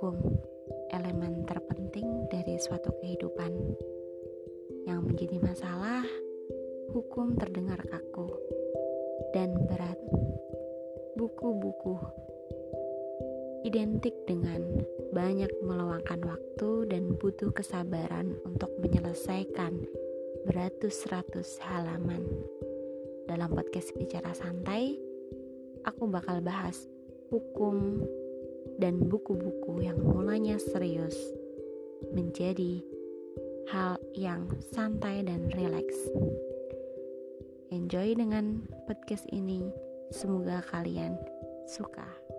hukum, elemen terpenting dari suatu kehidupan. Yang menjadi masalah, hukum terdengar kaku dan berat. Buku-buku identik dengan banyak meluangkan waktu dan butuh kesabaran untuk menyelesaikan beratus-ratus halaman. Dalam podcast Bicara Santai, aku bakal bahas hukum dan buku-buku yang mulanya serius menjadi hal yang santai dan rileks. Enjoy dengan podcast ini, semoga kalian suka.